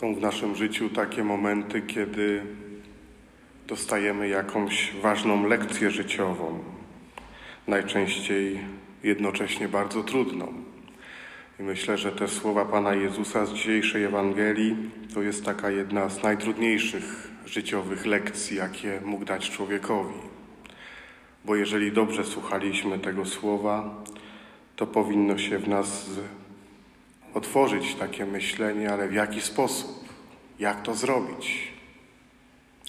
Są w naszym życiu takie momenty, kiedy dostajemy jakąś ważną lekcję życiową, najczęściej jednocześnie bardzo trudną. I myślę, że te słowa Pana Jezusa z dzisiejszej Ewangelii to jest taka jedna z najtrudniejszych życiowych lekcji, jakie mógł dać człowiekowi. Bo jeżeli dobrze słuchaliśmy tego słowa, to powinno się w nas otworzyć takie myślenie, ale w jaki sposób? Jak to zrobić?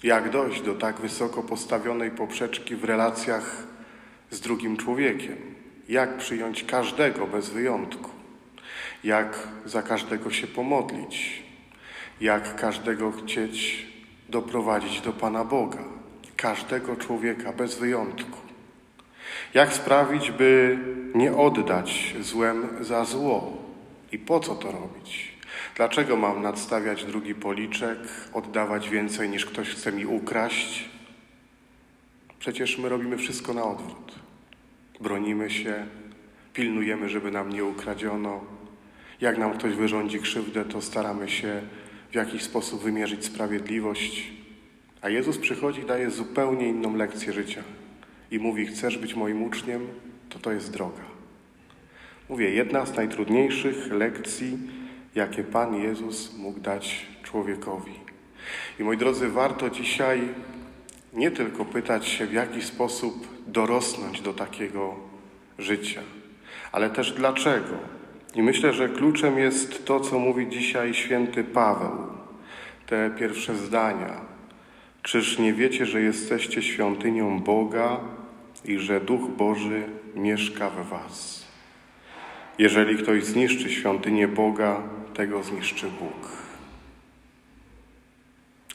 Jak dojść do tak wysoko postawionej poprzeczki w relacjach z drugim człowiekiem? Jak przyjąć każdego bez wyjątku? Jak za każdego się pomodlić? Jak każdego chcieć doprowadzić do Pana Boga? Każdego człowieka bez wyjątku. Jak sprawić, by nie oddać złem za zło? I po co to robić? Dlaczego mam nadstawiać drugi policzek, oddawać więcej niż ktoś chce mi ukraść? Przecież my robimy wszystko na odwrót. Bronimy się, pilnujemy, żeby nam nie ukradziono. Jak nam ktoś wyrządzi krzywdę, to staramy się w jakiś sposób wymierzyć sprawiedliwość. A Jezus przychodzi i daje zupełnie inną lekcję życia i mówi: Chcesz być moim uczniem? To to jest droga. Mówię, jedna z najtrudniejszych lekcji, jakie Pan Jezus mógł dać człowiekowi. I moi drodzy, warto dzisiaj nie tylko pytać się, w jaki sposób dorosnąć do takiego życia, ale też dlaczego. I myślę, że kluczem jest to, co mówi dzisiaj święty Paweł, te pierwsze zdania. Czyż nie wiecie, że jesteście świątynią Boga i że Duch Boży mieszka w Was? Jeżeli ktoś zniszczy świątynię Boga, tego zniszczy Bóg.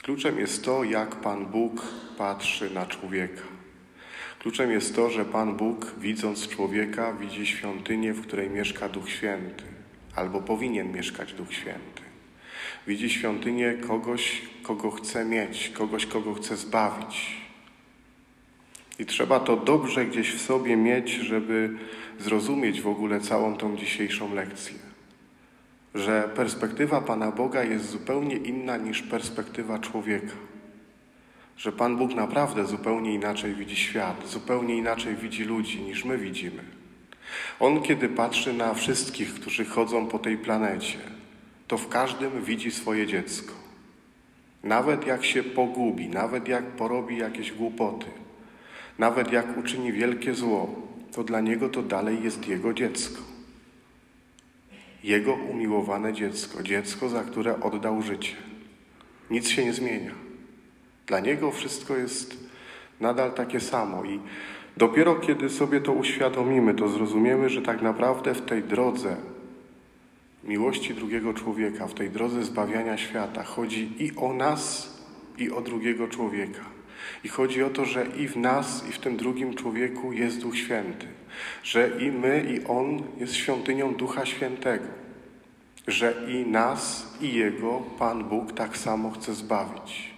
Kluczem jest to, jak Pan Bóg patrzy na człowieka. Kluczem jest to, że Pan Bóg, widząc człowieka, widzi świątynię, w której mieszka Duch Święty, albo powinien mieszkać Duch Święty. Widzi świątynię kogoś, kogo chce mieć, kogoś, kogo chce zbawić. I trzeba to dobrze gdzieś w sobie mieć, żeby zrozumieć w ogóle całą tą dzisiejszą lekcję. Że perspektywa Pana Boga jest zupełnie inna niż perspektywa człowieka. Że Pan Bóg naprawdę zupełnie inaczej widzi świat, zupełnie inaczej widzi ludzi niż my widzimy. On, kiedy patrzy na wszystkich, którzy chodzą po tej planecie, to w każdym widzi swoje dziecko. Nawet jak się pogubi, nawet jak porobi jakieś głupoty, nawet jak uczyni wielkie zło, to dla niego to dalej jest jego dziecko. Jego umiłowane dziecko, dziecko, za które oddał życie. Nic się nie zmienia. Dla niego wszystko jest nadal takie samo i dopiero kiedy sobie to uświadomimy, to zrozumiemy, że tak naprawdę w tej drodze miłości drugiego człowieka, w tej drodze zbawiania świata chodzi i o nas, i o drugiego człowieka. I chodzi o to, że i w nas, i w tym drugim człowieku jest Duch Święty, że i my, i On jest świątynią Ducha Świętego, że i nas, i Jego Pan Bóg tak samo chce zbawić.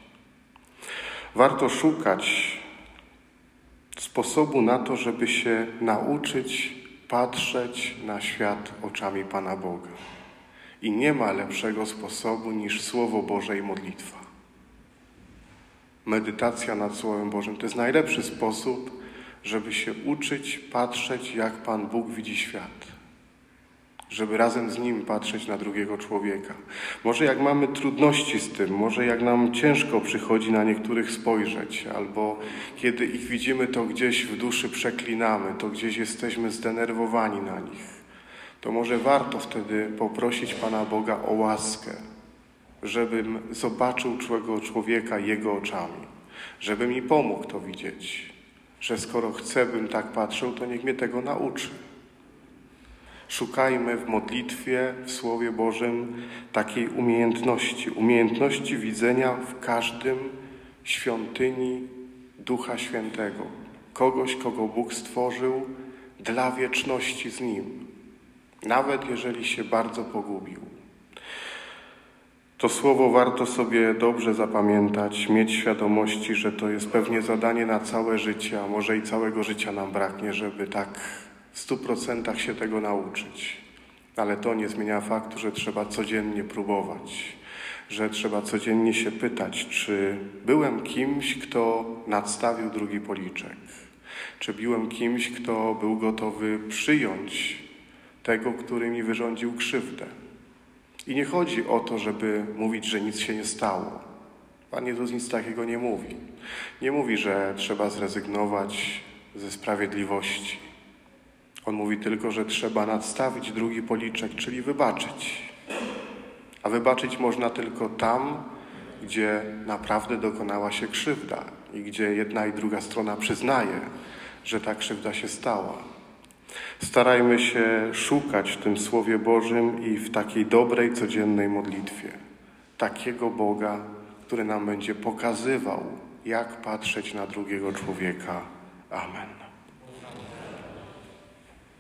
Warto szukać sposobu na to, żeby się nauczyć patrzeć na świat oczami Pana Boga. I nie ma lepszego sposobu niż Słowo Boże i modlitwa medytacja nad Słowem Bożym. To jest najlepszy sposób, żeby się uczyć patrzeć, jak Pan Bóg widzi świat. Żeby razem z Nim patrzeć na drugiego człowieka. Może jak mamy trudności z tym, może jak nam ciężko przychodzi na niektórych spojrzeć, albo kiedy ich widzimy, to gdzieś w duszy przeklinamy, to gdzieś jesteśmy zdenerwowani na nich, to może warto wtedy poprosić Pana Boga o łaskę, żebym zobaczył człego człowieka jego oczami, żeby mi pomógł to widzieć, że skoro chcę, bym tak patrzył, to niech mnie tego nauczy. Szukajmy w modlitwie, w Słowie Bożym takiej umiejętności, umiejętności widzenia w każdym świątyni Ducha Świętego, kogoś, kogo Bóg stworzył dla wieczności z Nim, nawet jeżeli się bardzo pogubił. To słowo warto sobie dobrze zapamiętać, mieć świadomości, że to jest pewnie zadanie na całe życie, a może i całego życia nam braknie, żeby tak w stu procentach się tego nauczyć. Ale to nie zmienia faktu, że trzeba codziennie próbować, że trzeba codziennie się pytać, czy byłem kimś, kto nadstawił drugi policzek, czy byłem kimś, kto był gotowy przyjąć tego, który mi wyrządził krzywdę. I nie chodzi o to, żeby mówić, że nic się nie stało. Pan Jezus nic takiego nie mówi. Nie mówi, że trzeba zrezygnować ze sprawiedliwości. On mówi tylko, że trzeba nadstawić drugi policzek, czyli wybaczyć. A wybaczyć można tylko tam, gdzie naprawdę dokonała się krzywda i gdzie jedna i druga strona przyznaje, że ta krzywda się stała. Starajmy się szukać w tym Słowie Bożym i w takiej dobrej, codziennej modlitwie takiego Boga, który nam będzie pokazywał, jak patrzeć na drugiego człowieka. Amen.